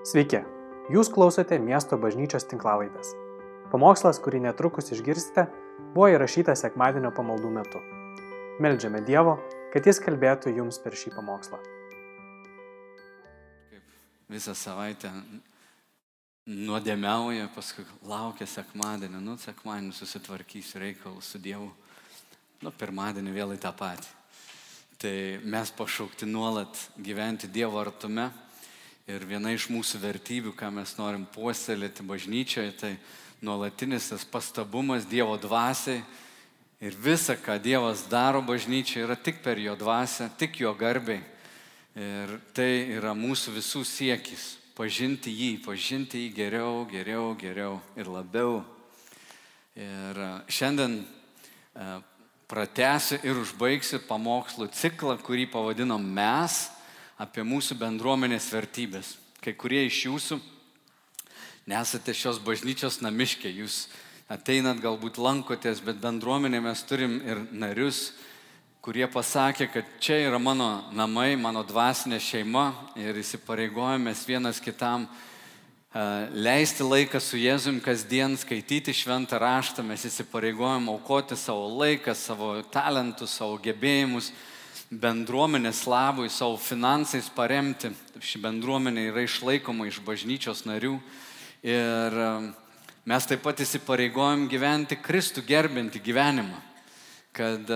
Sveiki, jūs klausote miesto bažnyčios tinklavaitės. Pamokslas, kurį netrukus išgirsite, buvo įrašytas sekmadienio pamaldų metu. Meldžiame Dievo, kad Jis kalbėtų jums per šį pamokslą. Kaip visą savaitę nuodėmiauja, paskui laukia sekmadienį, nu, sekmadienį susitvarkysiu reikalų su Dievu, nu, pirmadienį vėl į tą patį. Tai mes pašaukti nuolat gyventi Dievo artume ir viena iš mūsų vertybių, ką mes norim puoselėti bažnyčioje, tai nuolatinis tas pastabumas Dievo dvasiai ir visa, ką Dievas daro bažnyčioje, yra tik per jo dvasę, tik jo garbiai. Ir tai yra mūsų visų siekis - pažinti jį, pažinti jį geriau, geriau, geriau ir labiau. Ir šiandien pratęsiu ir užbaigsiu pamokslų ciklą, kurį pavadinom mes apie mūsų bendruomenės vertybės. Kai kurie iš jūsų nesate šios bažnyčios namiškiai, jūs ateinat, galbūt lankotės, bet bendruomenė mes turim ir narius, kurie pasakė, kad čia yra mano namai, mano dvasinė šeima ir įsipareigojomės vienas kitam leisti laiką su Jėzum kasdien, skaityti šventą raštą, mes įsipareigojom aukoti savo laiką, savo talentus, savo gebėjimus bendruomenės labui, savo finansais paremti. Ši bendruomenė yra išlaikoma iš bažnyčios narių ir mes taip pat įsipareigojom gyventi Kristų gerbinti gyvenimą. Kad,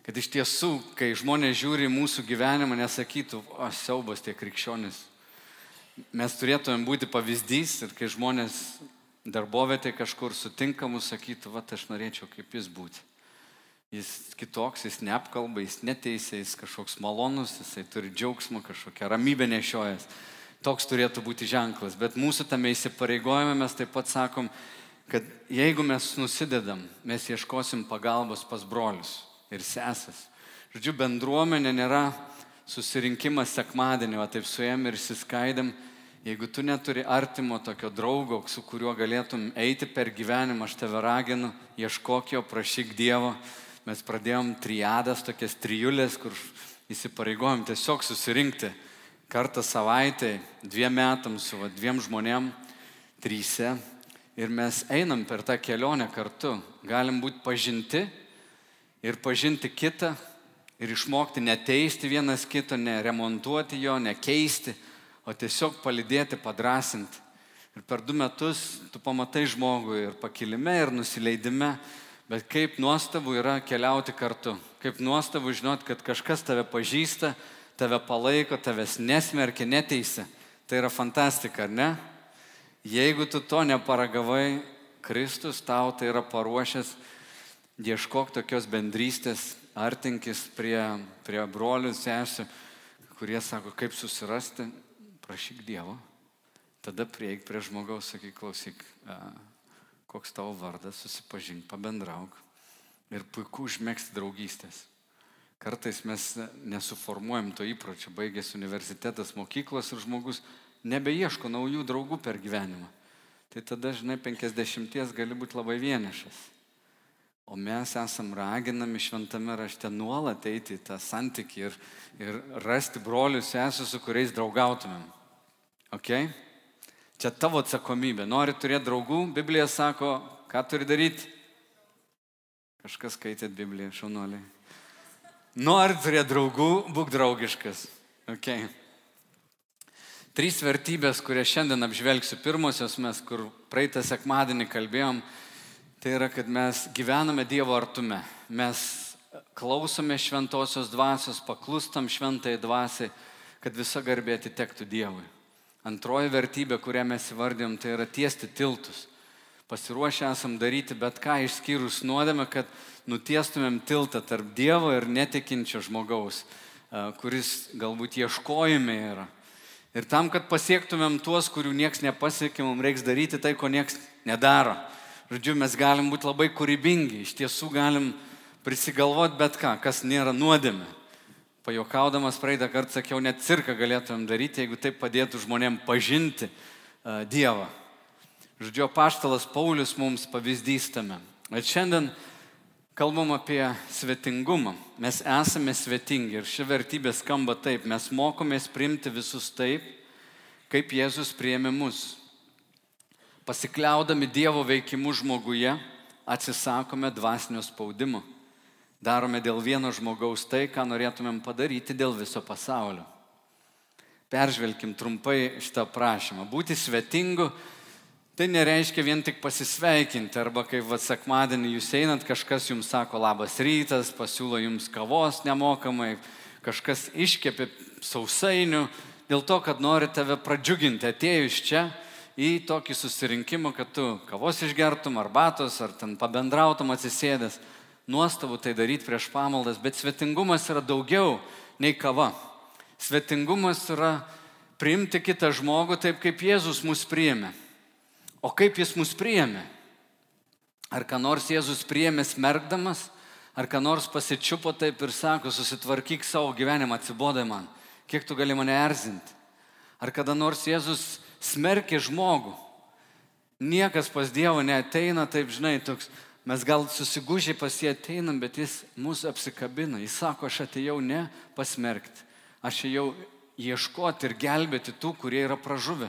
kad iš tiesų, kai žmonės žiūri mūsų gyvenimą, nesakytų, o siaubas tie krikščionis mes turėtumėm būti pavyzdys ir kai žmonės darbovietė kažkur sutinkamus sakytų, va, aš norėčiau kaip jis būti. Jis kitoks, jis neapkalba, jis neteisė, jis kažkoks malonus, jisai turi džiaugsmą, kažkokią ramybę nešiojas. Toks turėtų būti ženklas. Bet mūsų tame įsipareigojime mes taip pat sakom, kad jeigu mes nusidedam, mes ieškosim pagalbos pas brolius ir sesės. Žodžiu, bendruomenė nėra susirinkimas sekmadienį, o taip suėm ir įsiskaidėm Jeigu tu neturi artimo tokio draugo, su kuriuo galėtum eiti per gyvenimą, aš tave raginu, ieškok jo, prašyk Dievo. Mes pradėjom triadas, tokias trijulės, kur įsipareigojom tiesiog susirinkti kartą savaitę, dviem metams su va, dviem žmonėm, tryse. Ir mes einam per tą kelionę kartu. Galim būti pažinti ir pažinti kitą ir išmokti neteisti vienas kito, neremontuoti jo, nekeisti o tiesiog palidėti, padrasinti. Ir per du metus tu pamatai žmogų ir pakilime, ir nusileidime, bet kaip nuostabu yra keliauti kartu. Kaip nuostabu žinot, kad kažkas tave pažįsta, tave palaiko, tavęs nesmerkia, neteisia. Tai yra fantastika, ar ne? Jeigu tu to neparagavai, Kristus tau tai yra paruošęs, ieškok tokios bendrystės, artinkis prie, prie brolių, sesijų, kurie sako, kaip susirasti prašyk Dievo, tada prieik prie žmogaus, sakyk, klausyk, koks tavo vardas, susipažink, pabendrauk ir puiku užmėgsti draugystės. Kartais mes nesuformuojam to įpročio, baigęs universitetas, mokyklos ir žmogus nebeieško naujų draugų per gyvenimą. Tai tada, žinai, penkisdešimties gali būti labai vienišas. O mes esam raginami šventame rašte nuolat eiti į tą santykį ir, ir rasti brolius sesės, su kuriais draugautumėm. Ok? Čia tavo atsakomybė. Nori turėti draugų, Biblija sako, ką turi daryti? Kažkas skaitėt Bibliją, šaunuoliai. Nori turėti draugų, būk draugiškas. Ok. Trys vertybės, kurias šiandien apžvelgsiu. Pirmosios mes, kur praeitą sekmadienį kalbėjom, tai yra, kad mes gyvename Dievo artume. Mes klausome šventosios dvasios, paklustam šventai dvasiai, kad visa garbė atitektų Dievui. Antroji vertybė, kurią mes įvardėm, tai yra tiesti tiltus. Pasiruošę esam daryti bet ką išskyrus nuodėmę, kad nutiestumėm tiltą tarp Dievo ir netikinčio žmogaus, kuris galbūt ieškojime yra. Ir tam, kad pasiektumėm tuos, kurių niekas nepasiekė, mums reiks daryti tai, ko niekas nedaro. Žodžiu, mes galim būti labai kūrybingi, iš tiesų galim prisigalvoti bet ką, kas nėra nuodėmė. Pajokaudamas praeitą kartą sakiau, net cirką galėtumėm daryti, jeigu tai padėtų žmonėm pažinti uh, Dievą. Žodžiu, paštalas Paulius mums pavyzdys tame. Bet šiandien kalbam apie svetingumą. Mes esame svetingi ir ši vertybė skamba taip. Mes mokomės priimti visus taip, kaip Jėzus priėmė mus. Pasikliaudami Dievo veikimu žmoguje, atsisakome dvasinio spaudimo. Darome dėl vieno žmogaus tai, ką norėtumėm padaryti dėl viso pasaulio. Peržvelkim trumpai šitą prašymą. Būti svetingu tai nereiškia vien tik pasisveikinti, arba kaip vad sekmadienį jūs einat, kažkas jums sako labas rytas, pasiūlo jums kavos nemokamai, kažkas iškepė sausainių, dėl to, kad nori tave pradžiuginti atėjus čia į tokį susirinkimą, kad tu kavos išgertum, arbatos, ar ten pabendrautum atsisėdęs. Nuostabu tai daryti prieš pamaldas, bet svetingumas yra daugiau nei kava. Svetingumas yra priimti kitą žmogų taip, kaip Jėzus mus priėmė. O kaip jis mus priėmė? Ar ką nors Jėzus priėmė smergdamas, ar ką nors pasičiupo taip ir sako, susitvarkyk savo gyvenimą, atsibodai man, kiek tu gali mane erzinti. Ar kada nors Jėzus smerkė žmogų. Niekas pas Dievą neateina, taip žinai, toks, mes gal susigūžiai pas jį ateinam, bet jis mūsų apsikabina. Jis sako, aš atėjau ne pasmerkti, aš atėjau ieškoti ir gelbėti tų, kurie yra pražuvę.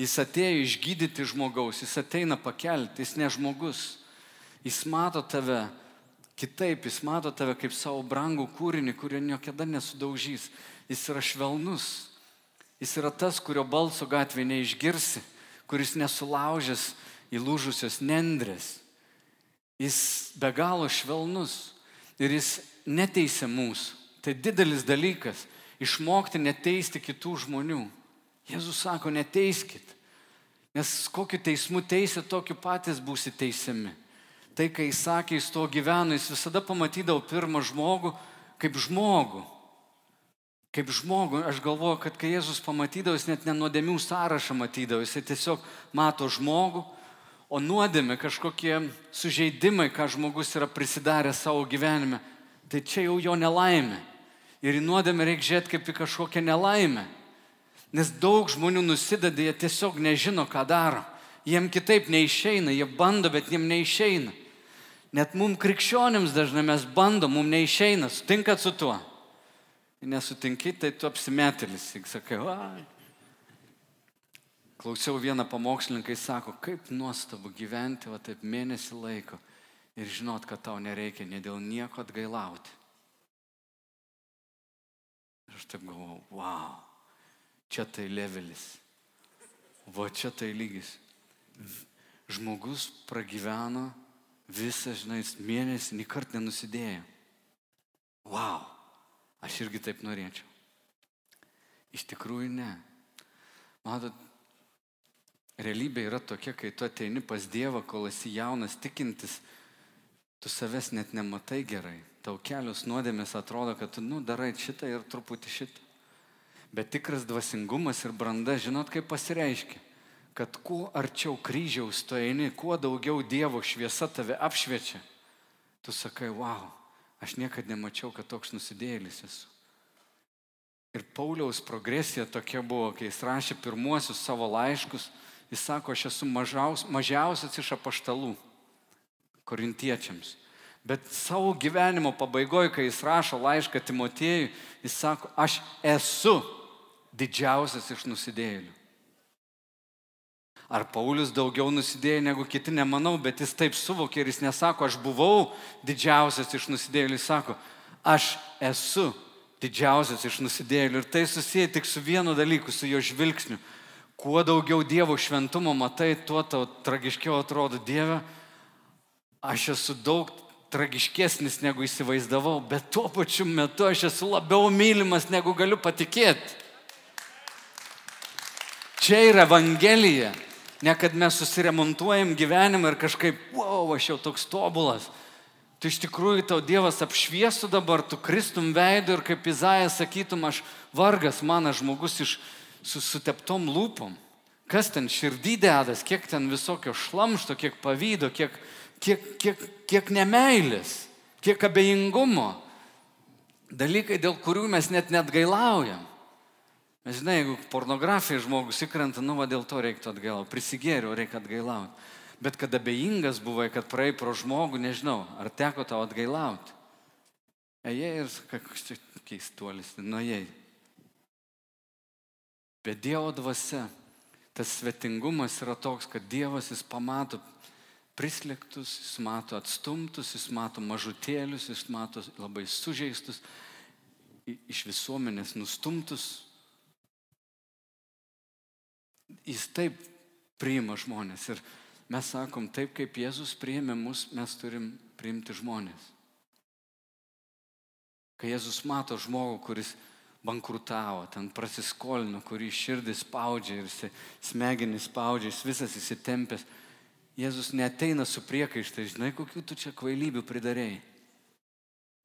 Jis atėjo išgydyti žmogaus, jis ateina pakelti, jis ne žmogus. Jis mato tave kitaip, jis mato tave kaip savo brangų kūrinį, kurio niekada nesudaužys. Jis yra švelnus, Jis yra tas, kurio balso gatvėje neišgirsi, kuris nesulaužęs įlūžusios nendrės. Jis be galo švelnus ir jis neteisė mūsų. Tai didelis dalykas - išmokti neteisti kitų žmonių. Jėzus sako, neteiskit. Nes kokiu teismu teisė, tokiu patys būsi teisiami. Tai, kai jis sakė, jis to gyveno, jis visada pamatydavo pirmą žmogų kaip žmogų kaip žmogų, aš galvoju, kad kai Jėzus pamatydavo, jis net nenuodėmių sąrašą matydavo, jis tiesiog mato žmogų, o nuodėmė kažkokie sužeidimai, ką žmogus yra prisidaręs savo gyvenime, tai čia jau jo nelaimė. Ir į nuodėmę reikia žiūrėti kaip į kažkokią nelaimę. Nes daug žmonių nusideda, jie tiesiog nežino, ką daro. Jiem kitaip neišeina, jie bando, bet jiem neišeina. Net mums krikščionims dažnai mes bandom, mums neišeina, sutinkat su tuo nesutinki, tai tu apsimetėlis. Sakai, ai. Klausiau vieną pamokslininką, jis sako, kaip nuostabu gyventi, va taip mėnesį laiko ir žinot, kad tau nereikia ne dėl nieko atgailauti. Aš taip galvoju, wow, čia tai levelis, va čia tai lygis. Žmogus pragyveno visą, žinai, mėnesį, nei kart nenusidėjo. Wow. Aš irgi taip norėčiau. Iš tikrųjų ne. Matot, realybė yra tokia, kai tu ateini pas Dievą, kol esi jaunas tikintis, tu savęs net nematai gerai. Tau kelios nuodėmės atrodo, kad tu, nu, darai šitą ir truputį šitą. Bet tikras dvasingumas ir branda, žinot, kaip pasireiškia. Kad kuo arčiau kryžiaus tu eini, kuo daugiau Dievo šviesa tave apšviečia, tu sakai, wow, Aš niekada nemačiau, kad toks nusidėlis esu. Ir Pauliaus progresija tokia buvo, kai jis rašė pirmuosius savo laiškus, jis sako, aš esu mažiaus, mažiausias iš apaštalų korintiečiams. Bet savo gyvenimo pabaigoje, kai jis rašo laišką Timotiejui, jis sako, aš esu didžiausias iš nusidėjėlių. Ar Paulius daugiau nusidėjo negu kiti, nemanau, bet jis taip suvokė ir jis nesako, aš buvau didžiausias iš nusidėjėlių, jis sako, aš esu didžiausias iš nusidėjėlių. Ir tai susiję tik su vienu dalyku, su jo žvilgsniu. Kuo daugiau Dievo šventumo matai, tuo tau tragiškiau atrodo Dieve. Aš esu daug tragiškesnis negu įsivaizdavau, bet tuo pačiu metu aš esu labiau mylimas negu galiu patikėti. Čia yra Evangelija. Ne kad mes susiremontuojam gyvenimą ir kažkaip, wow, aš jau toks tobulas. Tu iš tikrųjų tau Dievas apšviestų dabar, tu kristum veidu ir kaip Izaijas sakytum, aš vargas manas žmogus iš su suteptom lūpom. Kas ten širdį dedas, kiek ten visokio šlamšto, kiek pavydo, kiek, kiek, kiek, kiek nemailės, kiek abejingumo. Dalykai, dėl kurių mes net net gailaujam. Mes žinai, jeigu pornografija žmogus įkrenta, nu va dėl to reiktų atgailauti. Prisigėriau, reikia atgailauti. Bet kad abejingas buvai, kad praei pro žmogų, nežinau, ar teko tau atgailauti. Ejai ir čia keistuolis, nuėjai. Bet Dievo dvasia, tas svetingumas yra toks, kad Dievas jis pamato prislėgtus, jis mato atstumtus, jis mato mažutėlius, jis mato labai sužeistus, iš visuomenės nustumtus. Jis taip priima žmonės ir mes sakom, taip kaip Jėzus priėmė mus, mes turim priimti žmonės. Kai Jėzus mato žmogų, kuris bankrutavo, ten prasiskolino, kurį širdis spaudžia ir smegenis spaudžia, jis visas įsitempęs, Jėzus neteina su priekaištai, žinai, kokių tu čia kvailybių pridarėjai.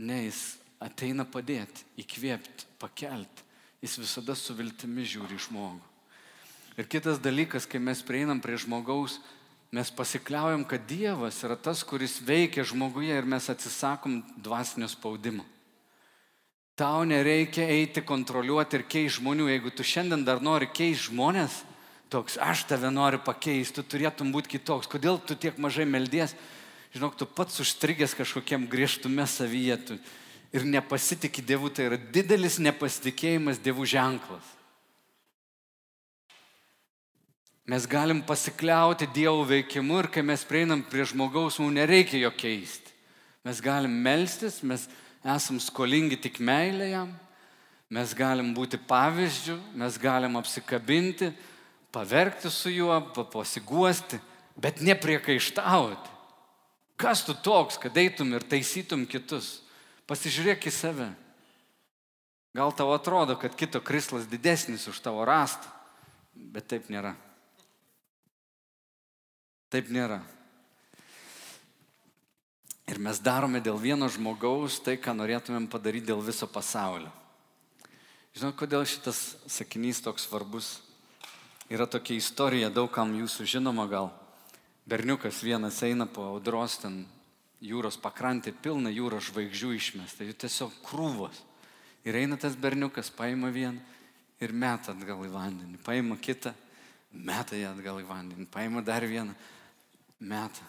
Ne, jis ateina padėti, įkvėpti, pakelti. Jis visada su viltimi žiūri žmogų. Ir kitas dalykas, kai mes prieinam prie žmogaus, mes pasikliaujam, kad Dievas yra tas, kuris veikia žmoguje ir mes atsisakom dvasinio spaudimo. Tau nereikia eiti kontroliuoti ir keisti žmonių. Jeigu tu šiandien dar nori keisti žmonės, toks, aš tave noriu pakeisti, tu turėtum būti kitoks. Kodėl tu tiek mažai meldies? Žinok, tu pats užstrigęs kažkokiam griežtume savyje tu, ir nepasitikė Dievu, tai yra didelis nepasitikėjimas Dievų ženklas. Mes galim pasikliauti Dievo veikimu ir kai mes prieinam prie žmogaus, mums nereikia jo keisti. Mes galim melstis, mes esam skolingi tik meilė jam, mes galim būti pavyzdžių, mes galim apsikabinti, paverkti su juo, pasiguosti, bet nepriekaištauti. Kas tu toks, kad eitum ir taisytum kitus? Pasižiūrėk į save. Gal tau atrodo, kad kito krislas didesnis už tavo rastą, bet taip nėra. Taip nėra. Ir mes darome dėl vieno žmogaus tai, ką norėtumėm padaryti dėl viso pasaulio. Žinot, kodėl šitas sakinys toks svarbus? Yra tokia istorija, daugam jūsų žinoma gal. Berniukas vienas eina po audros ten jūros pakrantė, pilna jūros žvaigždžių išmesta, jų tiesiog krūvos. Ir eina tas berniukas, paima vieną ir meta atgal į vandenį, paima kitą, meta ją atgal į vandenį, paima dar vieną, meta.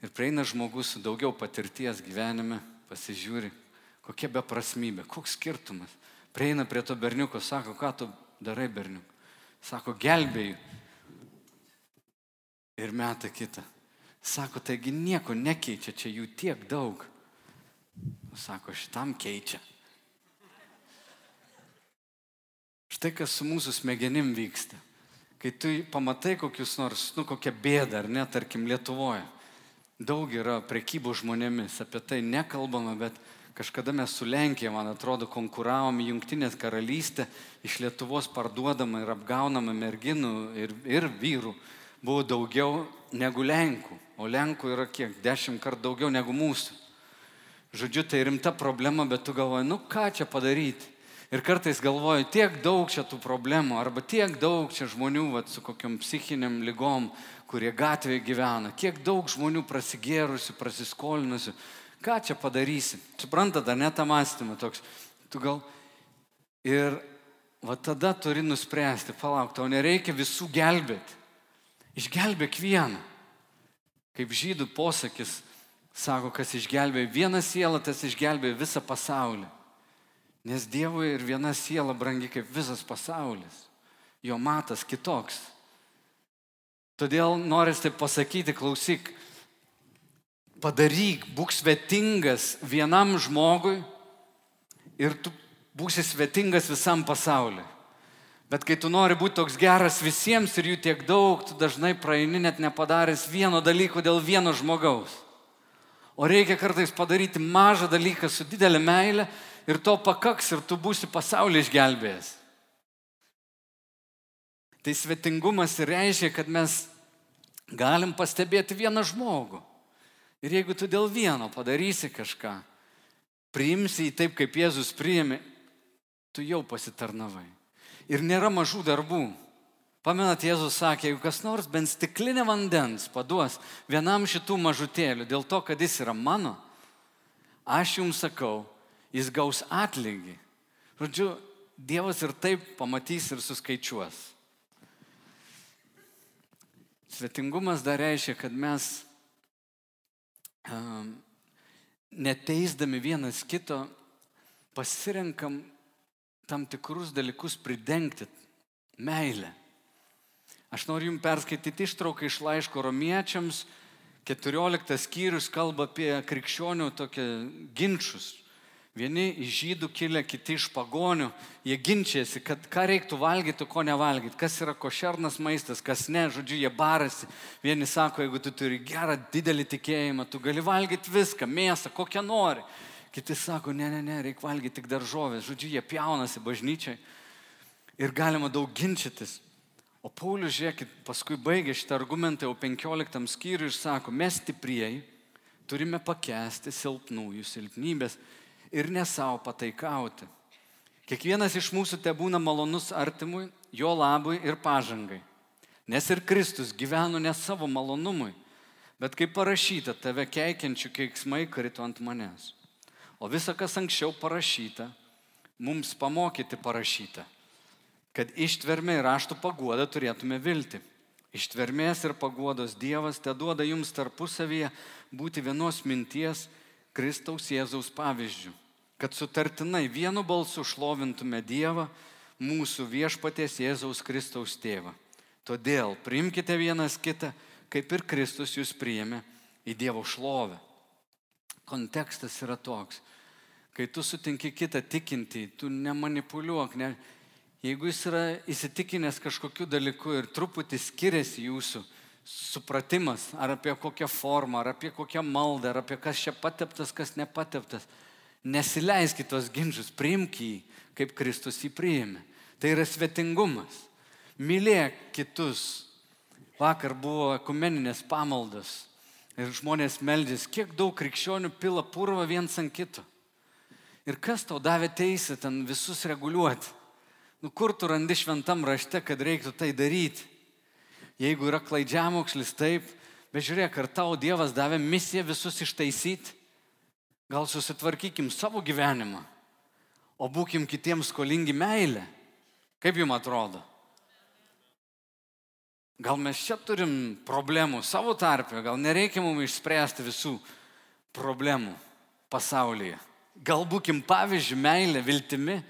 Ir prieina žmogus su daugiau patirties gyvenime, pasižiūri, kokia beprasmybė, koks skirtumas. Prieina prie to berniuko, sako, ką tu darai berniuk. Sako, gelbėjai. Ir meta kitą. Sako, taigi nieko nekeičia, čia jų tiek daug. Sako, šitam keičia. Štai kas su mūsų smegenim vyksta. Kai tu pamatai kokius nors, nu kokią bėdą, ar ne, tarkim, Lietuvoje daug yra prekybų žmonėmis, apie tai nekalbama, bet kažkada mes su Lenkija, man atrodo, konkuravom Junktinės karalystė, iš Lietuvos parduodama ir apgaunama merginų ir, ir vyrų buvo daugiau negu Lenkų, o Lenkų yra kiek, dešimt kartų daugiau negu mūsų. Žodžiu, tai rimta problema, bet tu galvoji, nu ką čia padaryti. Ir kartais galvoju, tiek daug čia tų problemų, arba tiek daug čia žmonių vat, su kokiam psichiniam lygom, kurie gatvėje gyvena, kiek daug žmonių prasigėrusių, prasiskolinusių. Ką čia padarysi? Suprantate, ne tą mąstymą toks. Tu gal. Ir va tada turi nuspręsti, palauk, tau nereikia visų gelbėti. Išgelbėk vieną. Kaip žydų posakis sako, kas išgelbėjo vieną sielą, tas išgelbėjo visą pasaulį. Nes Dievui ir viena siela brangi kaip visas pasaulis. Jo matas kitoks. Todėl noris tai pasakyti, klausyk, padaryk, būk svetingas vienam žmogui ir tu būsi svetingas visam pasauliu. Bet kai tu nori būti toks geras visiems ir jų tiek daug, tu dažnai praeini net nepadaręs vieno dalyko dėl vieno žmogaus. O reikia kartais padaryti mažą dalyką su didelė meilė ir to pakaks ir tu būsi pasaulį išgelbėjęs. Tai svetingumas reiškia, kad mes galim pastebėti vieną žmogų. Ir jeigu tu dėl vieno padarysi kažką, priimsi jį taip, kaip Jėzus priėmė, tu jau pasitarnavai. Ir nėra mažų darbų. Pamenat, Jėzus sakė, jeigu kas nors bent stiklinę vandens paduos vienam šitų mažutėlių dėl to, kad jis yra mano, aš jums sakau, jis gaus atlygį. Žodžiu, Dievas ir taip pamatys ir suskaičiuos. Svetingumas dar reiškia, kad mes um, neteisdami vienas kito pasirenkam tam tikrus dalykus pridengti meilė. Aš noriu jums perskaityti ištrauką iš laiško romiečiams. 14 skyrius kalba apie krikščionių tokie ginčius. Vieni iš žydų kilę, kiti iš pagonių. Jie ginčiasi, kad ką reiktų valgyti, ko nevalgyti. Kas yra košernas maistas, kas ne. Žodžiu, jie barasi. Vieni sako, jeigu tu turi gerą, didelį tikėjimą, tu gali valgyti viską, mėsą, kokią nori. Kiti sako, ne, ne, ne, reikia valgyti tik daržovės. Žodžiu, jie pjaunasi bažnyčiai. Ir galima daug ginčytis. O Paulius, žiūrėkit, paskui baigė šitą argumentą jau 15 skyriui ir sako, mes stiprieji turime pakęsti silpnųjų silpnybės ir ne savo pataikauti. Kiekvienas iš mūsų te būna malonus artimui, jo labui ir pažangai. Nes ir Kristus gyveno ne savo malonumui, bet kaip parašyta, tave keikiančių keiksmai karito ant manęs. O visa, kas anksčiau parašyta, mums pamokyti parašyta kad ištvermė ir raštų paguoda turėtume vilti. Ištvermės ir paguodos Dievas te duoda jums tarpusavyje būti vienos minties Kristaus Jėzaus pavyzdžių, kad sutartinai vienu balsu šlovintume Dievą, mūsų viešpaties Jėzaus Kristaus tėvą. Todėl priimkite vienas kitą, kaip ir Kristus jūs priėmė į Dievo šlovę. Kontekstas yra toks. Kai tu sutinki kitą tikintį, tu nemanipuliuok, ne, Jeigu jis yra įsitikinęs kažkokiu dalyku ir truputį skiriasi jūsų supratimas, ar apie kokią formą, ar apie kokią maldą, ar apie kas čia pateptas, kas nepateptas, nesileiskit tos ginčius, priimk jį, kaip Kristus jį priėmė. Tai yra svetingumas. Mylėk kitus. Vakar buvo ekumeninės pamaldos ir žmonės meldžiasi, kiek daug krikščionių pila purvą viens ant kito. Ir kas tau davė teisę ten visus reguliuoti? Nu kur tu randi šventam rašte, kad reiktų tai daryti? Jeigu yra klaidžiamokslis, taip, bet žiūrėk, ar tau Dievas davė misiją visus ištaisyti? Gal susitvarkykim savo gyvenimą, o būkim kitiems skolingi meilę? Kaip jums atrodo? Gal mes čia turim problemų savo tarpę, gal nereikia mums išspręsti visų problemų pasaulyje. Gal būkim pavyzdžių meilė, viltimi,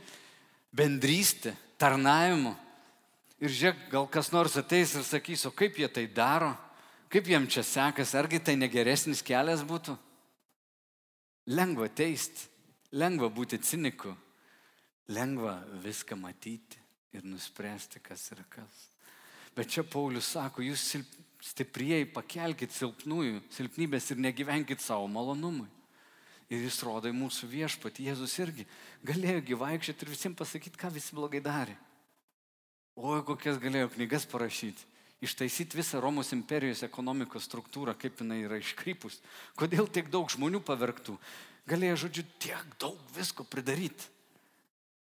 bendrystė, tarnavimu. Ir žiūrėk, gal kas nors ateis ir sakys, o kaip jie tai daro, kaip jiem čia sekasi, argi tai negeresnis kelias būtų. Lengva teisti, lengva būti ciniku, lengva viską matyti ir nuspręsti, kas yra kas. Bet čia Paulius sako, jūs stiprieji pakelkite silpnųjų, silpnybės ir negyvenkite savo malonumui. Ir jis rodo į mūsų viešpatį. Jėzus irgi galėjo gyvaikščioti ir visiems pasakyti, ką visi blogai darė. O kokias galėjo knygas parašyti. Ištaisyti visą Romos imperijos ekonomikos struktūrą, kaip jinai yra iškrypus. Kodėl tiek daug žmonių pavergtų. Galėjo, žodžiu, tiek daug visko pridaryti.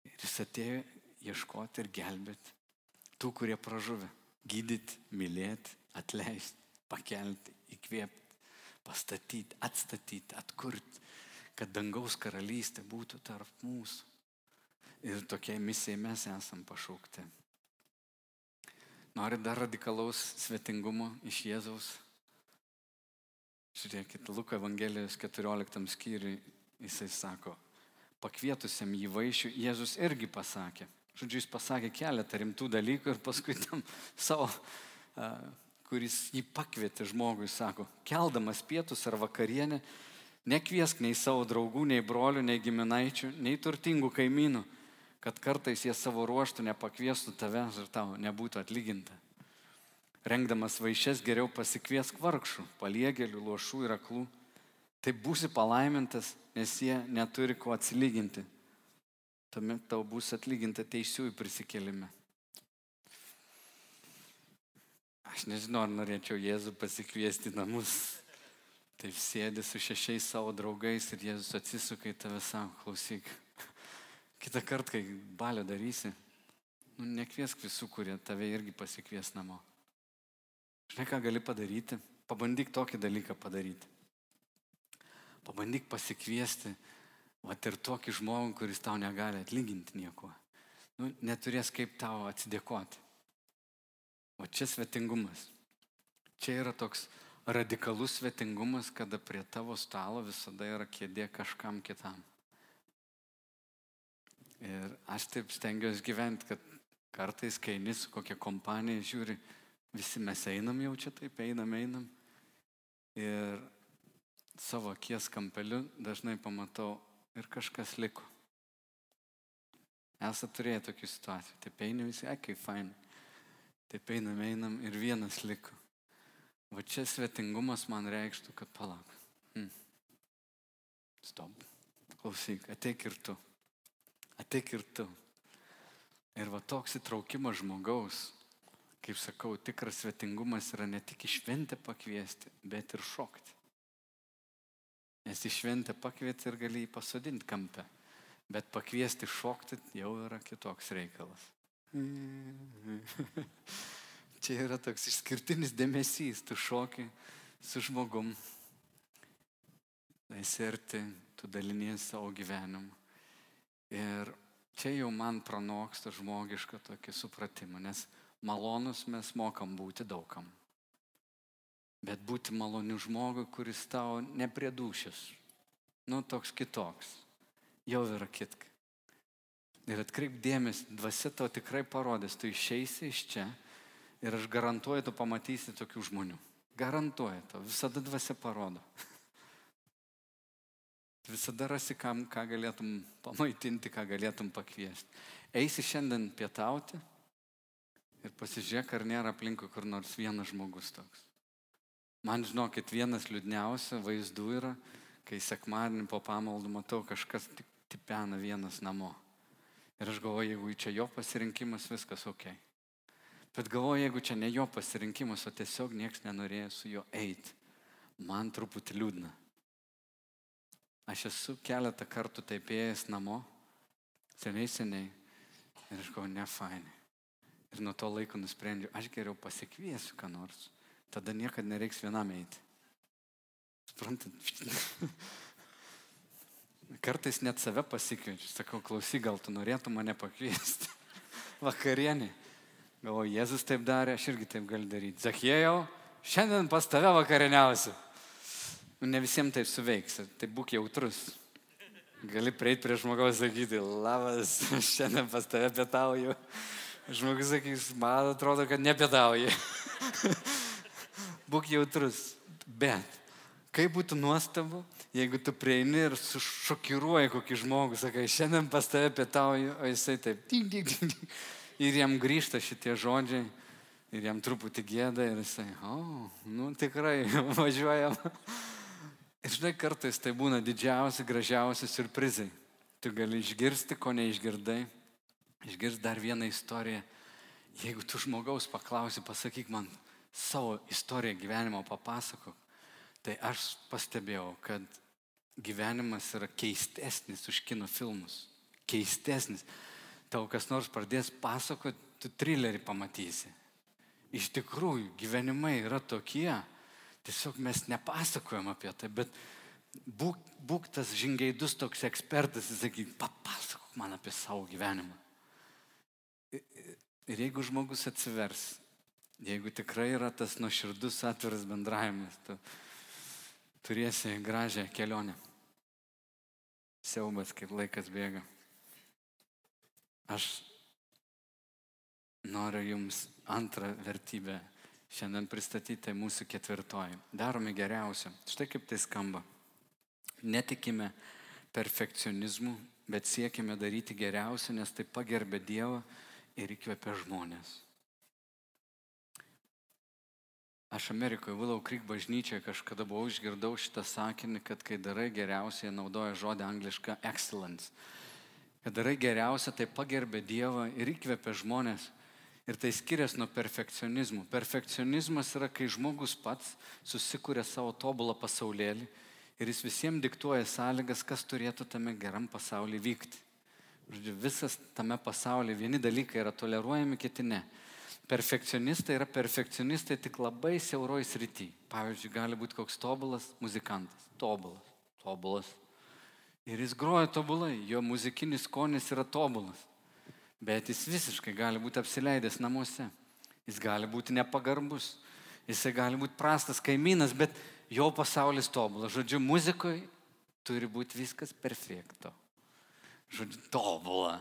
Ir jis atėjo ieškoti ir gelbėti tų, kurie pražuvė. Gydyti, mylėti, atleisti, pakelti, įkvėpti, pastatyti, atstatyti, atkurti kad dangaus karalystė būtų tarp mūsų. Ir tokiai misijai mes esam pašaukti. Nori dar radikalaus svetingumo iš Jėzaus? Žiūrėkit, Luko Evangelijos 14 skyriui jisai sako, pakvietusiam jį vaišių, Jėzus irgi pasakė. Žodžiu, jis pasakė keletą rimtų dalykų ir paskui tam savo, kuris jį pakvietė žmogui, sako, keldamas pietus ar vakarienę, Nekviesk nei savo draugų, nei brolių, nei giminaičių, nei turtingų kaimynų, kad kartais jie savo ruoštų nepakviestų tavęs ir tau nebūtų atlyginta. Rengdamas vaišes geriau pasikviesk vargšų, paliegėlių, lošų ir aklų. Taip būsi palaimintas, nes jie neturi ko atsilyginti. Tuomet tau bus atlyginta teisiųjų prisikėlime. Aš nežinau, ar norėčiau Jėzų pasikviesti namus Taip sėdi su šešiais savo draugais ir Jėzus atsisuka į tave savo, klausyk. Kitą kartą, kai balę darysi, nu, nekviesk visų, kurie tave irgi pasikvies namo. Žinai, ką gali padaryti? Pabandyk tokį dalyką padaryti. Pabandyk pasikviesti, va ir tokį žmogų, kuris tau negali atlyginti nieko. Nu, neturės kaip tau atsidėkoti. O čia svetingumas. Čia yra toks radikalus svetingumas, kada prie tavo stalo visada yra kėdė kažkam kitam. Ir aš taip stengiuosi gyventi, kad Kartais, kai eini su kokia kompanija, žiūri, visi mes einam jau čia taip, einam, einam. Ir savo akies kampeliu dažnai pamatau ir kažkas liko. Esate turėję tokių situacijų. Taip eini visi, ai, kaip fain. Taip einam, einam ir vienas liko. Va čia svetingumas man reikštų, kad palauk. Hmm. Stop. Klausyk, ateik ir tu. Ateik ir tu. Ir va toks įtraukimas žmogaus, kaip sakau, tikras svetingumas yra ne tik į šventę pakviesti, bet ir šokti. Nes į šventę pakvieti ir gali jį pasodinti kampe. Bet pakviesti šokti jau yra kitoks reikalas. Čia yra toks išskirtinis dėmesys, tu šoki su žmogum, esi arti, tu dalinies savo gyvenimu. Ir čia jau man pranoksta žmogišką tokį supratimą, nes malonus mes mokam būti daugam bet būti maloniu žmogui, kuris tau nepriedušęs, nu toks kitoks, jau yra kitka. Ir atkreip dėmesį, dvasia tau tikrai parodys, tu išeisi iš čia ir aš garantuoju, tu pamatysi tokių žmonių. Garantuoju, tau visada dvasia parodo. Visada rasi, kam, ką galėtum pamaitinti, ką galėtum pakviesti. Eisi šiandien pietauti ir pasižiūrėk, ar nėra aplinkui kur nors vienas žmogus toks. Man žinokit, vienas liūdniausių vaizdų yra, kai sekmadienį po pamaldų matau kažkas tik tipena vienas namo. Ir aš galvoju, jeigu čia jo pasirinkimas, viskas ok. Bet galvoju, jeigu čia ne jo pasirinkimas, o tiesiog niekas nenorėjo su juo eiti, man truputį liūdna. Aš esu keletą kartų taip ėjęs namo, seniai seniai, ir aš galvoju, ne fainai. Ir nuo to laiko nusprendžiau, aš geriau pasikviesiu ką nors tada niekada nereiks vienam eiti. Suprantat? Kartais net save pasikviečiu, sakau, klausyk, gal tu norėtum mane pakviesti. Vakarienį. Galvoju, Jėzus taip darė, aš irgi taip galiu daryti. Zachiejau, šiandien pas tave vakarieniausiu. Nu, ne visiems taip suveiks, tai būk jautrus. Gali prieiti prie žmogaus sakyti, labas, šiandien pas tave pietauju. Žmogus sakys, man atrodo, kad nepietauji būk jautrus. Bet kaip būtų nuostabu, jeigu tu prieini ir sušokiruoji kokį žmogų, sakai, šiandien pas tave pietauju, o jisai taip, ding, ding, ding. ir jam grįžta šitie žodžiai, ir jam truputį gėda, ir jisai, o, oh, nu tikrai, važiuojam. Ir žinai, kartais tai būna didžiausi, gražiausi surprizai. Tu gali išgirsti, ko neišgirdai, išgirsti dar vieną istoriją. Jeigu tu žmogaus paklausi, pasakyk man, savo istoriją gyvenimo papasakok, tai aš pastebėjau, kad gyvenimas yra keistesnis už kino filmus. Keistesnis. Tau kas nors pradės pasakoti, tu trilerį pamatysi. Iš tikrųjų, gyvenimai yra tokie, tiesiog mes nepasakojam apie tai, bet būk, būk tas žingeidus toks ekspertas ir sakyk, papasakok man apie savo gyvenimą. Ir jeigu žmogus atsivers Jeigu tikrai yra tas nuoširdus atviras bendravimas, tu turėsi gražią kelionę. Siaubas, kaip laikas bėga. Aš noriu Jums antrą vertybę šiandien pristatyti, tai mūsų ketvirtoji. Darome geriausia. Štai kaip tai skamba. Netikime perfekcionizmu, bet siekime daryti geriausia, nes tai pagerbė Dievą ir įkvepia žmonės. Aš Amerikoje Willow Creek bažnyčioje kažkada buvau išgirdau šitą sakinį, kad kai darai geriausiai, naudoja žodį anglišką excellence. Kad darai geriausia, tai pagerbė Dievą ir įkvepia žmonės. Ir tai skiriasi nuo perfekcionizmų. Perfekcionizmas yra, kai žmogus pats susikūrė savo tobulą pasaulėlį ir jis visiems diktuoja sąlygas, kas turėtų tame geram pasaulyje vykti. Žodžiu, visas tame pasaulyje vieni dalykai yra toleruojami, kiti ne. Perfekcionistai yra perfekcionistai tik labai siauroj srity. Pavyzdžiui, gali būti koks tobulas muzikantas. Tobulas. Tobulas. Ir jis groja tobulai, jo muzikinis skonis yra tobulas. Bet jis visiškai gali būti apsileidęs namuose. Jis gali būti nepagarbus. Jisai gali būti prastas kaimynas, bet jo pasaulis tobulas. Žodžiu, muzikoje turi būti viskas perfekto. Žodžiu, tobula.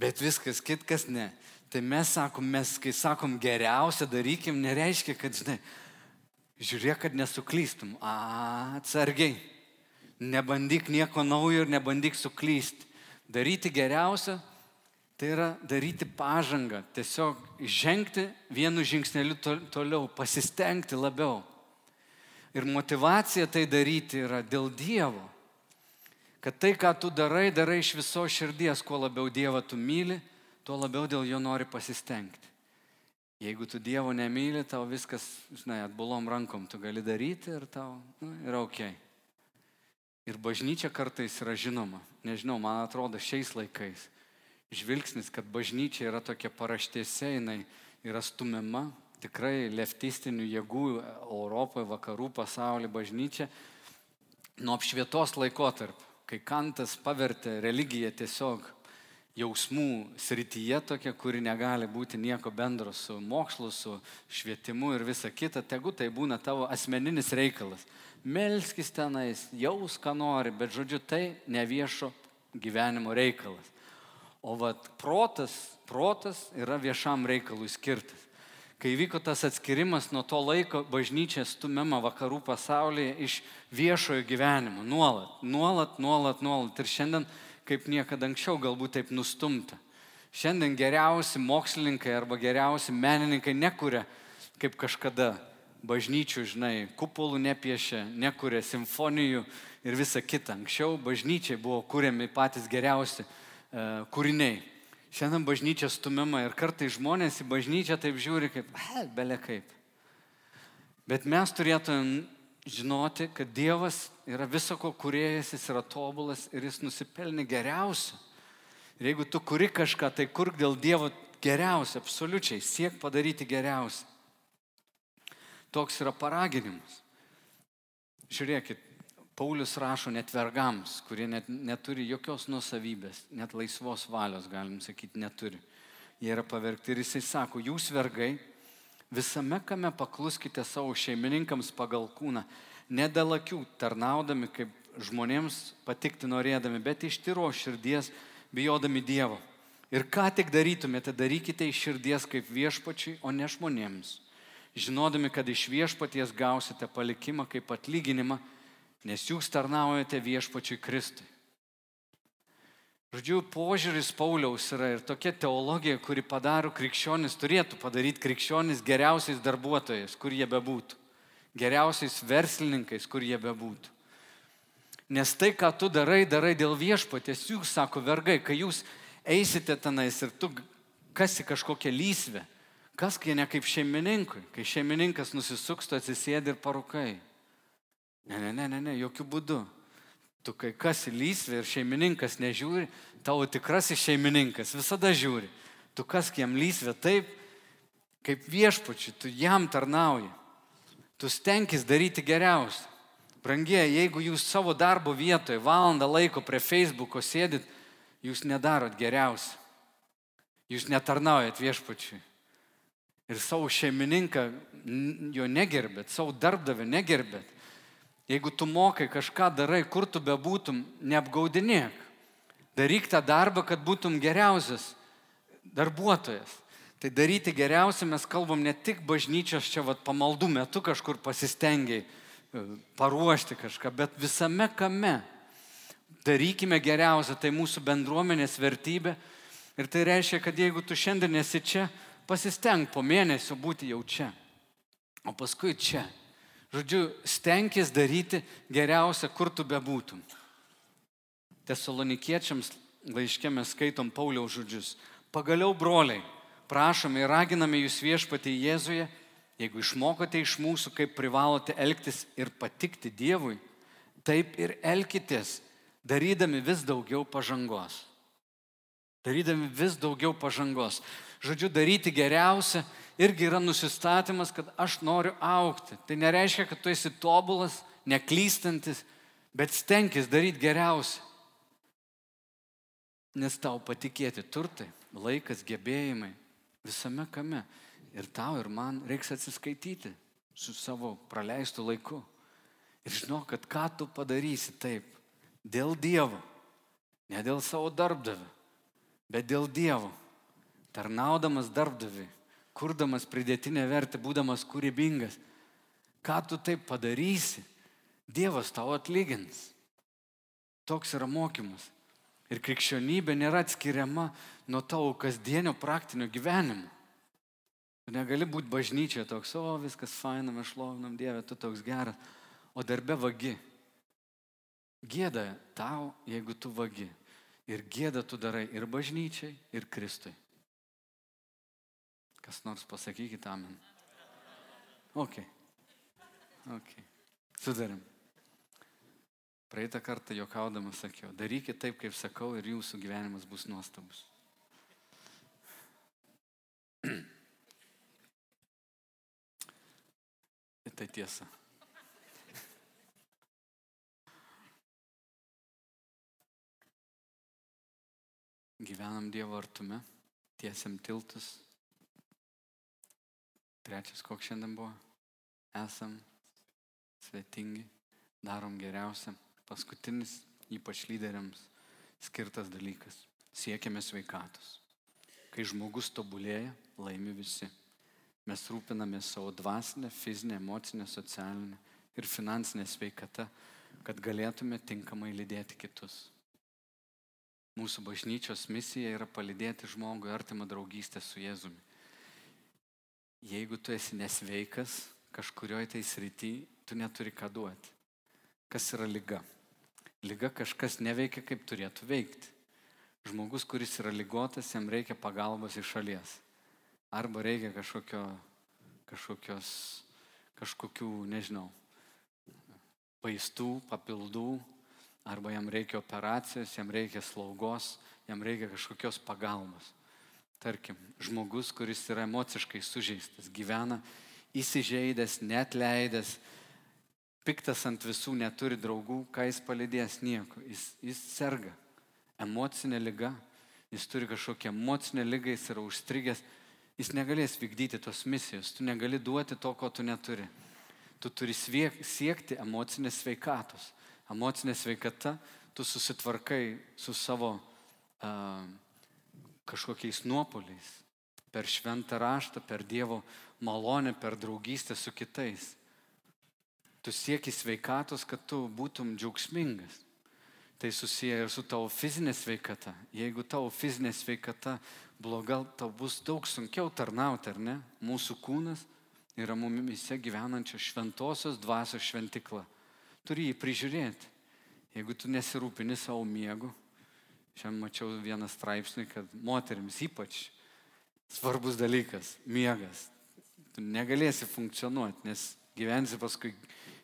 Bet viskas kitkas ne. Tai mes sakom, mes kai sakom geriausia darykim, nereiškia, kad, žinai, žiūrėk, kad nesuklystum. Atsargiai. Nebandyk nieko naujo ir nebandyk suklysti. Daryti geriausia, tai yra daryti pažangą, tiesiog žengti vienu žingsneliu toliau, pasistengti labiau. Ir motivacija tai daryti yra dėl Dievo. Kad tai, ką tu darai, darai iš viso širdies, kuo labiau Dievą tu myli, tuo labiau dėl jo nori pasistengti. Jeigu tu Dievo nemyli, tau viskas, žinai, atbulom rankom tu gali daryti ir tau nu, yra ok. Ir bažnyčia kartais yra žinoma. Nežinau, man atrodo šiais laikais žvilgsnis, kad bažnyčia yra tokia paraštėse, jinai yra stumiama, tikrai leftistinių jėgų Europoje, vakarų pasaulyje bažnyčia nuo apšvietos laikotarp, kai Kantas pavertė religiją tiesiog jausmų srityje tokia, kuri negali būti nieko bendro su mokslu, su švietimu ir visa kita, tegu tai būna tavo asmeninis reikalas. Melskis tenais, jaus, ką nori, bet žodžiu, tai ne viešo gyvenimo reikalas. O vat protas, protas yra viešam reikalui skirtas. Kai vyko tas atskirimas nuo to laiko, bažnyčia stumiama vakarų pasaulyje iš viešojo gyvenimo. Nuolat, nuolat, nuolat, nuolat. Ir šiandien kaip niekada anksčiau galbūt taip nustumta. Šiandien geriausi mokslininkai arba geriausi menininkai nekuria kaip kažkada bažnyčių, žinai, kupolų nepiešia, nekuria simfonijų ir visa kita. Anksčiau bažnyčiai buvo kuriami patys geriausi kūriniai. Šiandien bažnyčia stumiama ir kartai žmonės į bažnyčią taip žiūri kaip, he, belė kaip. Bet mes turėtume žinoti, kad Dievas yra visako kuriejas, jis yra tobulas ir jis nusipelnė geriausio. Ir jeigu tu kuri kažką, tai kurk dėl Dievo geriausia, absoliučiai, siek padaryti geriausia. Toks yra paraginimas. Žiūrėkit, Paulius rašo net vergams, kurie net, neturi jokios nusavybės, net laisvos valios, galim sakyti, neturi. Jie yra pavergti ir jisai sako, jūs vergai, Visame kame pakluskite savo šeimininkams pagal kūną, ne dėl akių tarnaudami kaip žmonėms patikti norėdami, bet iš tyro širdies bijodami Dievo. Ir ką tik darytumėte, darykite iš širdies kaip viešpačiui, o ne žmonėms. Žinodami, kad iš viešpaties gausite palikimą kaip atlyginimą, nes jūs tarnaujate viešpačiui Kristui. Žodžiu, požiūris Pauliaus yra ir tokia teologija, kuri padaro krikščionis, turėtų padaryti krikščionis geriausiais darbuotojais, kur jie bebūtų, geriausiais verslininkais, kur jie bebūtų. Nes tai, ką tu darai, darai dėl viešpatės, jūs, sako vergai, kai jūs eisite tenais ir tu kasi kažkokią lysvę, kas kai ne kaip šeimininkui, kai šeimininkas nusisuks, tu atsisėdi ir parukai. Ne, ne, ne, ne, ne, jokių būdų. Tu kai kas lysvė ir šeimininkas nežiūri, tavo tikrasis šeimininkas visada žiūri. Tu kas jam lysvė taip, kaip viešpačiui, tu jam tarnauji. Tu stenkis daryti geriausia. Brangie, jeigu jūs savo darbo vietoje valandą laiko prie Facebooko sėdit, jūs nedarot geriausia. Jūs netarnaujat viešpačiui. Ir savo šeimininką jo negerbėt, savo darbdavę negerbėt. Jeigu tu mokai kažką darai, kur tu bebūtum, neapgaudinėk. Daryk tą darbą, kad būtum geriausias darbuotojas. Tai daryti geriausia mes kalbam ne tik bažnyčios čia vat, pamaldų metu kažkur pasistengiai e, paruošti kažką, bet visame kame. Darykime geriausia, tai mūsų bendruomenės vertybė. Ir tai reiškia, kad jeigu tu šiandien esi čia, pasisteng po mėnesio būti jau čia. O paskui čia. Žodžiu, stenkis daryti geriausia, kur tu bebūtum. Tesalonikiečiams laiškė mes skaitom Pauliaus žodžius. Pagaliau, broliai, prašome ir raginame jūs viešpatį Jėzuje, jeigu išmokote iš mūsų, kaip privalote elgtis ir patikti Dievui, taip ir elkitės, darydami vis daugiau pažangos. Darydami vis daugiau pažangos. Žodžiu, daryti geriausia irgi yra nusistatymas, kad aš noriu aukti. Tai nereiškia, kad tu esi tobulas, neklystantis, bet stenkis daryti geriausia. Nes tau patikėti turtai, laikas, gebėjimai, visame kame. Ir tau ir man reiks atsiskaityti su savo praleistu laiku. Ir žinok, kad ką tu padarysi taip, dėl Dievo, ne dėl savo darbdavio, bet dėl Dievo tarnaudamas darbdavi, kurdamas pridėtinę vertę, būdamas kūrybingas. Ką tu taip padarysi, Dievas tau atlygins. Toks yra mokymas. Ir krikščionybė nėra atskiriama nuo tavo kasdienio praktinio gyvenimo. Tu negali būti bažnyčioje toks, o viskas faina, mes šlovinam Dievę, tu toks geras, o darbe vagi. Gėda tau, jeigu tu vagi. Ir gėda tu darai ir bažnyčiai, ir Kristui. Kas nors pasakykite amen. Ok. Ok. Sudarim. Praeitą kartą jokaudamas sakiau, darykite taip, kaip sakau ir jūsų gyvenimas bus nuostabus. Ir tai tiesa. Gyvenam Dievo artume, tiesiam tiltus. Trečias, koks šiandien buvo? Esam svetingi, darom geriausią. Paskutinis, ypač lyderiams, skirtas dalykas. Siekiame sveikatos. Kai žmogus tobulėja, laimi visi. Mes rūpinamės savo dvasinę, fizinę, emocinę, socialinę ir finansinę sveikatą, kad galėtume tinkamai lydėti kitus. Mūsų bažnyčios misija yra palydėti žmogui artimą draugystę su Jėzumi. Jeigu tu esi nesveikas kažkurioje tai srity, tu neturi ką duoti. Kas yra lyga? Lyga kažkas neveikia, kaip turėtų veikti. Žmogus, kuris yra lygotas, jam reikia pagalbos iš šalies. Arba reikia kažkokio, kažkokios, kažkokių, nežinau, vaistų, papildų, arba jam reikia operacijos, jam reikia slaugos, jam reikia kažkokios pagalbos. Tarkim, žmogus, kuris yra emociškai sužeistas, gyvena įsižeidęs, net leidęs, piktas ant visų, neturi draugų, ką jis palidės nieko. Jis, jis serga. Emocinė lyga, jis turi kažkokią emocinę lygą, jis yra užstrigęs, jis negalės vykdyti tos misijos, tu negali duoti to, ko tu neturi. Tu turi siekti emocinės sveikatos. Emocinė sveikata, tu susitvarkai su savo uh, kažkokiais nuopoliais. Per šventą raštą, per Dievo malonę, per draugystę su kitais. Tu sieki sveikatos, kad tu būtum džiaugsmingas. Tai susiję ir su tavo fizinė sveikata. Jeigu tavo fizinė sveikata bloga, tau bus daug sunkiau tarnauti, ar ne? Mūsų kūnas yra mumise gyvenančio šventosios dvasios šventikla turi jį prižiūrėti. Jeigu tu nesirūpini savo miegu, šiandien mačiau vieną straipsnį, kad moteriams ypač svarbus dalykas - miegas. Tu negalėsi funkcionuoti, nes gyvensi paskui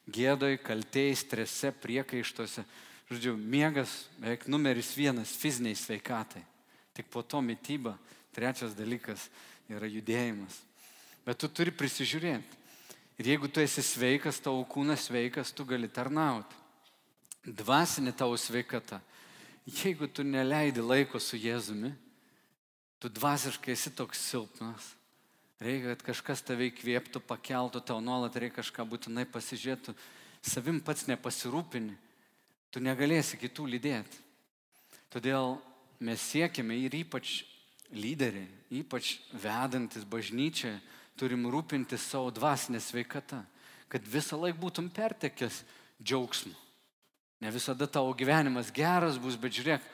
gėdoj, kaltėjai, strese, priekaištuose. Žodžiu, miegas beveik numeris vienas fiziniai sveikatai. Tik po to mytyba. Trečias dalykas yra judėjimas. Bet tu turi prisižiūrėti. Ir jeigu tu esi sveikas, tavo kūnas sveikas, tu gali tarnauti. Dvasinė tavo sveikata. Jeigu tu neleidi laiko su Jėzumi, tu dvasiškai esi toks silpnas. Reikia, kad kažkas tave įkvėptų, pakeltų, tau nuolat reikia kažką būtinai pasižiūrėtų. Savim pats nepasirūpini, tu negalėsi kitų lydėti. Todėl mes siekime ir ypač lyderiai, ypač vedantis bažnyčiai, turim rūpintis savo dvasinę sveikatą, kad visą laiką būtum pertekęs džiaugsmu. Ne visada tavo gyvenimas geras bus, bet žiūrėk,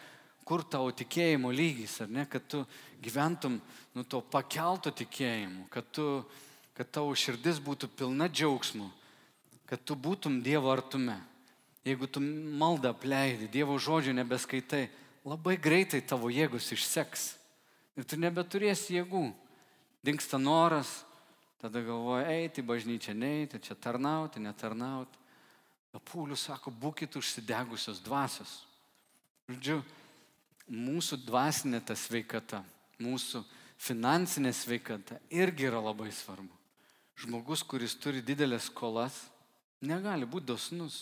kur tavo tikėjimo lygis, ar ne, kad tu gyventum nu to pakelto tikėjimu, kad, tu, kad tavo širdis būtų pilna džiaugsmu, kad tu būtum Dievo artume. Jeigu tu maldą apleidi, Dievo žodžių nebeskaitai, labai greitai tavo jėgos išseks. Ir tu nebeturėsi jėgų. Dinksta noras, Tada galvoja, eiti į bažnyčią, neiti, čia tarnauti, netarnauti. Paulius sako, būkite užsidegusios dvasios. Žodžiu, mūsų dvasinė ta sveikata, mūsų finansinė sveikata irgi yra labai svarbu. Žmogus, kuris turi didelės skolas, negali būti dosnus.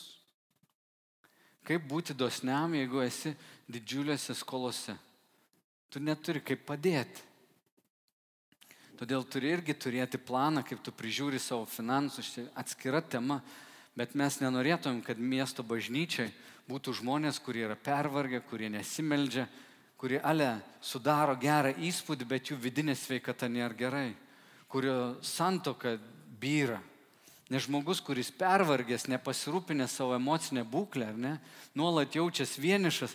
Kaip būti dosniam, jeigu esi didžiuliuose skolose? Tu neturi kaip padėti. Todėl turi irgi turėti planą, kaip tu prižiūri savo finansus, čia atskira tema, bet mes nenorėtumėm, kad miesto bažnyčiai būtų žmonės, kurie yra pervargę, kurie nesimeldžia, kurie ale sudaro gerą įspūdį, bet jų vidinė sveikata nėra gerai, kurio santoka byra. Nes žmogus, kuris pervargęs, nepasirūpinęs savo emocinę būklę, ar ne, nuolat jaučiasi vienišas,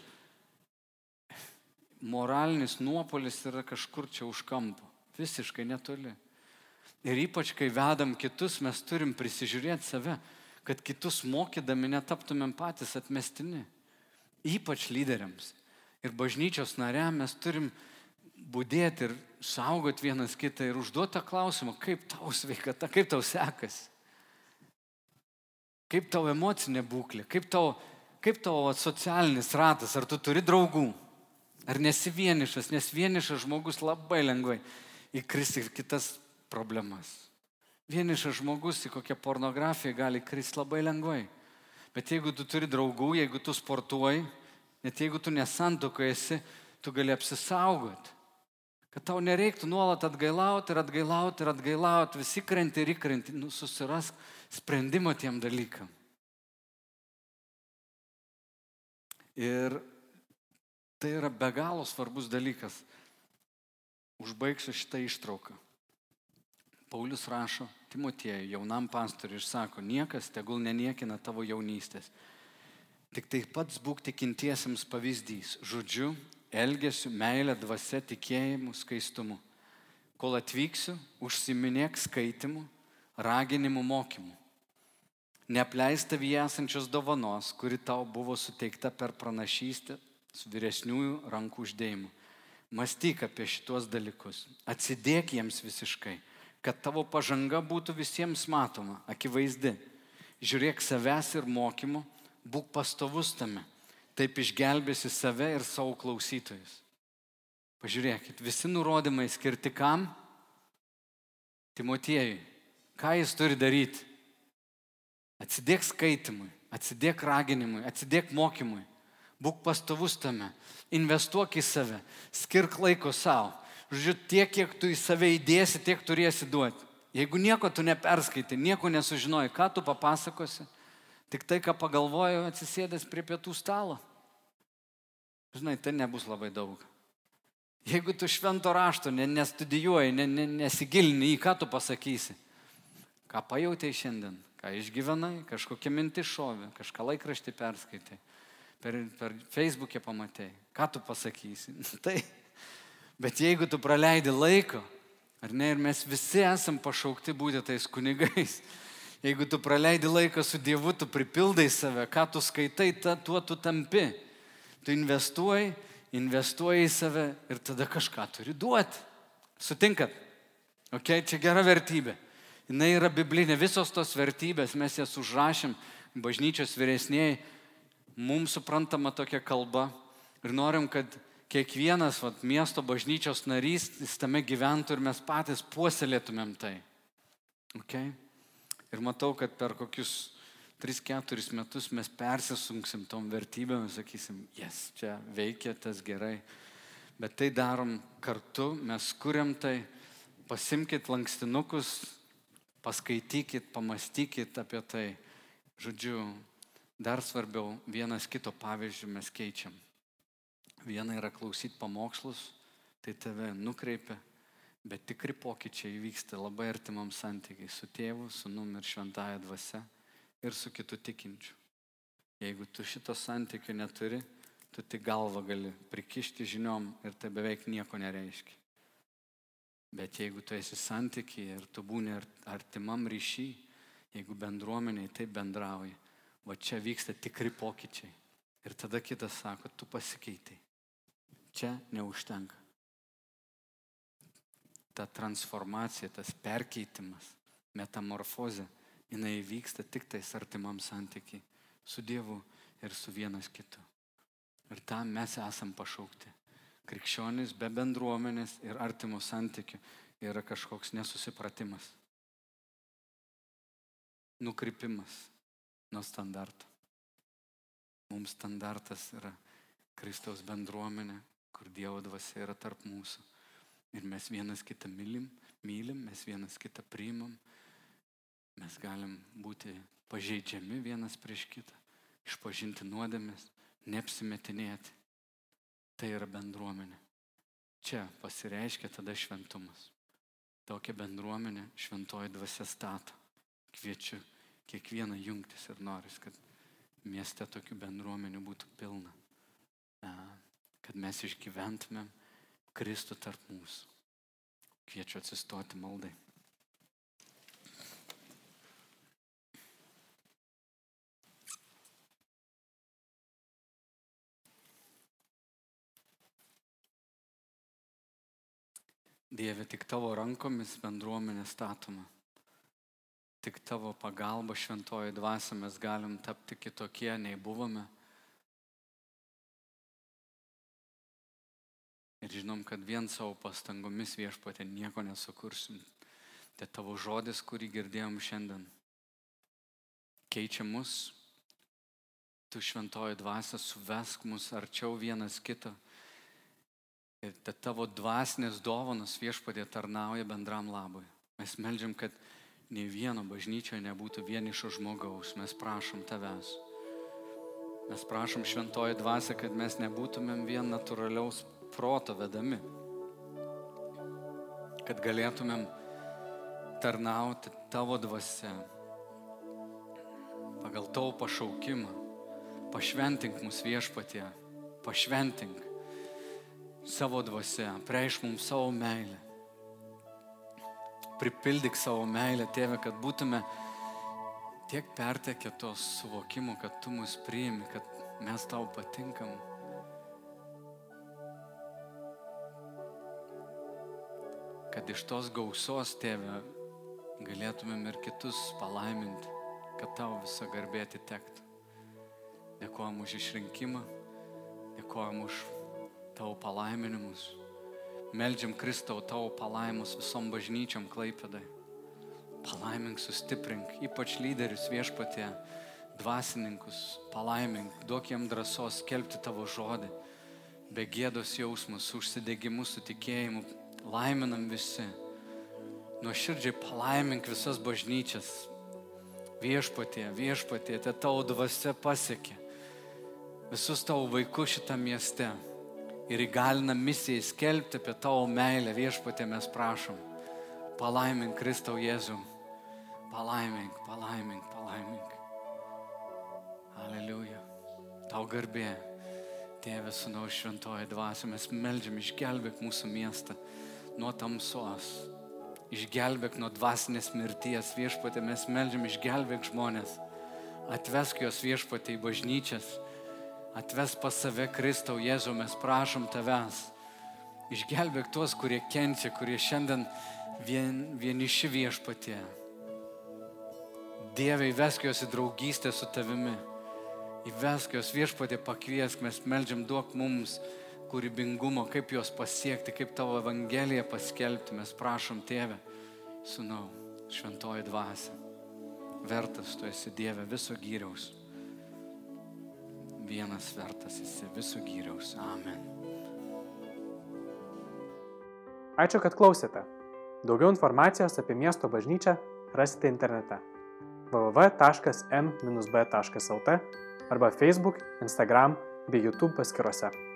moralinis nuopolis yra kažkur čia už kampo, visiškai netoli. Ir ypač, kai vedam kitus, mes turim prisižiūrėti save, kad kitus mokydami netaptumėm patys atmestini. Ypač lyderiams. Ir bažnyčios nariam mes turim būdėti ir saugoti vienas kitą ir užduoti tą klausimą, kaip tau sveikata, kaip tau sekasi. Kaip tau emocinė būklė, kaip tau, kaip tau socialinis ratas, ar tu turi draugų, ar nesi vienišas, nes vienišas žmogus labai lengvai įkris į kitas problemas. Vienišas žmogus į kokią pornografiją gali kristi labai lengvai. Bet jeigu tu turi draugų, jeigu tu sportuoji, net jeigu tu nesantokai esi, tu gali apsisaugoti. Kad tau nereiktų nuolat atgailauti ir atgailauti ir atgailauti, visi krenti ir įkrenti, nu, susirask sprendimą tiem dalykam. Ir tai yra be galo svarbus dalykas. Užbaigsiu šitą ištrauką. Paulius rašo Timotiejui, jaunam pastoriui, ir sako, niekas tegul neniekina tavo jaunystės. Tik taip pats būk tikintiesiems pavyzdys, žodžiu, elgesiu, meilė, dvasia, tikėjimu, skaistumu. Kol atvyksiu, užsiminėk skaitimu, raginimu, mokymu. Neapleista tavyje esančios dovanos, kuri tau buvo suteikta per pranašystę su vyresniųjų rankų uždėjimu. Mąstyk apie šituos dalykus, atsidėk jiems visiškai, kad tavo pažanga būtų visiems matoma, akivaizdi. Žiūrėk savęs ir mokymu, būk pastovus tame, taip išgelbėsi save ir savo klausytojus. Pažiūrėkit, visi nurodymai skirti kam? Timotiejui. Ką jis turi daryti? Atsidėk skaitimui, atsidėk raginimui, atsidėk mokymui. Būk pastovus tame, investuok į save, skirk laiko savo. Žodžiu, tiek, kiek tu į save įdėsi, tiek turėsi duoti. Jeigu nieko tu neperskaitai, nieko nesužinoji, ką tu papasakosi, tik tai, ką pagalvoju, atsisėdęs prie pietų stalo. Žinai, tai nebus labai daug. Jeigu tu švento rašto nestudijuoji, ne, ne, nesigilini į ką tu pasakysi, ką pajutėjai šiandien, ką išgyvenai, kažkokia mintis šovė, kažką laikraštį perskaitai per, per Facebook'e pamatėjai, ką tu pasakysi. tai, bet jeigu tu praleidi laiko, ar ne, ir mes visi esam pašaukti būti tais kunigais, jeigu tu praleidi laiką su Dievu, tu pripildai save, ką tu skaitai, ta, tuo tu tampi. Tu investuoji, investuoji į save ir tada kažką turi duoti. Sutinkat? Ok, čia gera vertybė. Jis yra biblinė, visos tos vertybės mes jas užrašėm, bažnyčios vyresnėjai mums suprantama tokia kalba ir norim, kad kiekvienas vat, miesto bažnyčios narys jis tame gyventų ir mes patys puoselėtumėm tai. Okay? Ir matau, kad per kokius 3-4 metus mes persisunksim tom vertybėm ir sakysim, jes, čia veikia tas gerai. Bet tai darom kartu, mes kuriam tai, pasimkite lankstinukus, paskaitykit, pamastykit apie tai. Žodžiu, Dar svarbiau, vienas kito pavyzdžių mes keičiam. Viena yra klausyti pamokslus, tai tave nukreipia, bet tikri pokyčiai vyksta labai artimam santykiai su tėvu, sunum ir šventąją dvasia ir su kitu tikinčiu. Jeigu tu šito santykių neturi, tu tik galvą gali prikišti žiniom ir tai beveik nieko nereiškia. Bet jeigu tu esi santykiai ir tu būni artimam ryšy, jeigu bendruomeniai taip bendrauji, va čia vyksta tikri pokyčiai. Ir tada kitas sako, tu pasikeitai. Čia neužtenka. Ta transformacija, tas perkeitimas, metamorfozė, jinai vyksta tik tais artimam santykiai su Dievu ir su vienas kitu. Ir tam mes esam pašaukti. Krikščionis be bendruomenės ir artimų santykių yra kažkoks nesusipratimas. Nukrypimas nuo standarto. Mums standartas yra Kristaus bendruomenė, kur Dievo dvasia yra tarp mūsų. Ir mes vienas kitą mylim, mylim, mes vienas kitą priimam, mes galim būti pažeidžiami vienas prieš kitą, išpažinti nuodėmės, neapsimetinėti. Tai yra bendruomenė. Čia pasireiškia tada šventumas. Tokia bendruomenė šventoji dvasia stato. Kviečiu kiekvieną jungtis ir noris, kad mieste tokių bendruomenių būtų pilna. Kad mes išgyventumėm Kristų tarp mūsų. Kviečiu atsistoti maldai. Dieve, tik tavo rankomis bendruomenė statoma. Tik tavo pagalba šventoji dvasia mes galim tapti kitokie nei buvome. Ir žinom, kad vien savo pastangomis viešpatė nieko nesukursim. Tai tavo žodis, kurį girdėjom šiandien, keičia mus. Tu šventoji dvasia suvesk mus arčiau vienas kito Ir ta tavo dvasinės dovanos viešpadė tarnauja bendram labui. Mes melžiam, kad nei vieno bažnyčioje nebūtų vienišo žmogaus. Mes prašom tavęs. Mes prašom šventoji dvasia, kad mes nebūtumėm vien natūraliaus proto vedami. Kad galėtumėm tarnauti tavo dvasia pagal tavo pašaukimą. Pašventink mus viešpatie. Pašventink savo dvasia, preiš mums savo meilę. Pripildyk savo meilę, tėve, kad būtume tiek pertekę tos suvokimo, kad tu mus priimi, kad mes tau patinkam. Kad iš tos gausos, tėve, galėtumėm ir kitus palaiminti, kad tau visą garbė atitektų. Dėkojom už išrinkimą, dėkojom už tavo palaiminimus. Meldžiam Kristau tavo palaimus visom bažnyčiom klaipėdai. Palaimink, sustiprink, ypač lyderius viešpatė, dvasininkus, palaimink, duok jiem drąsos skelbti tavo žodį, be gėdos jausmus, užsidegimu, su tikėjimu, laiminam visi. Nuoširdžiai palaimink visas bažnyčias. Viešpatė, viešpatė, te tavo dvasia pasiekė visus tavo vaikus šitą mieste ir įgalina misijai skelbti apie tavo meilę viešpatė mes prašom. Palaimink Kristau Jėzų. Palaimink, palaimink, palaimink. Aleliuja. Tau garbė. Tėvė, sunau šventoji dvasia, mes melžiam, išgelbėk mūsų miestą nuo tamsos. Išgelbėk nuo dvasinės mirties. Viešpatė, mes melžiam, išgelbėk žmonės. Atvesk juos viešpatė į bažnyčias Atves pas save Kristau Jėzau, mes prašom tavęs. Išgelbėk tuos, kurie kenčia, kurie šiandien vien, vieniši viešpatie. Dieve, įvesk juos į draugystę su tavimi. Įvesk juos viešpatė pakviesk, mes melžiam duok mums kūrybingumo, kaip juos pasiekti, kaip tavo Evangeliją paskelbti. Mes prašom tėvę, sunau, šventoji dvasia. Vertas tu esi Dieve viso gyriaus vienas vertas esi visų gyriaus. Amen. Ačiū, kad klausėte. Daugiau informacijos apie miesto bažnyčią rasite internete www.m-b.lt arba Facebook, Instagram bei YouTube paskiruose.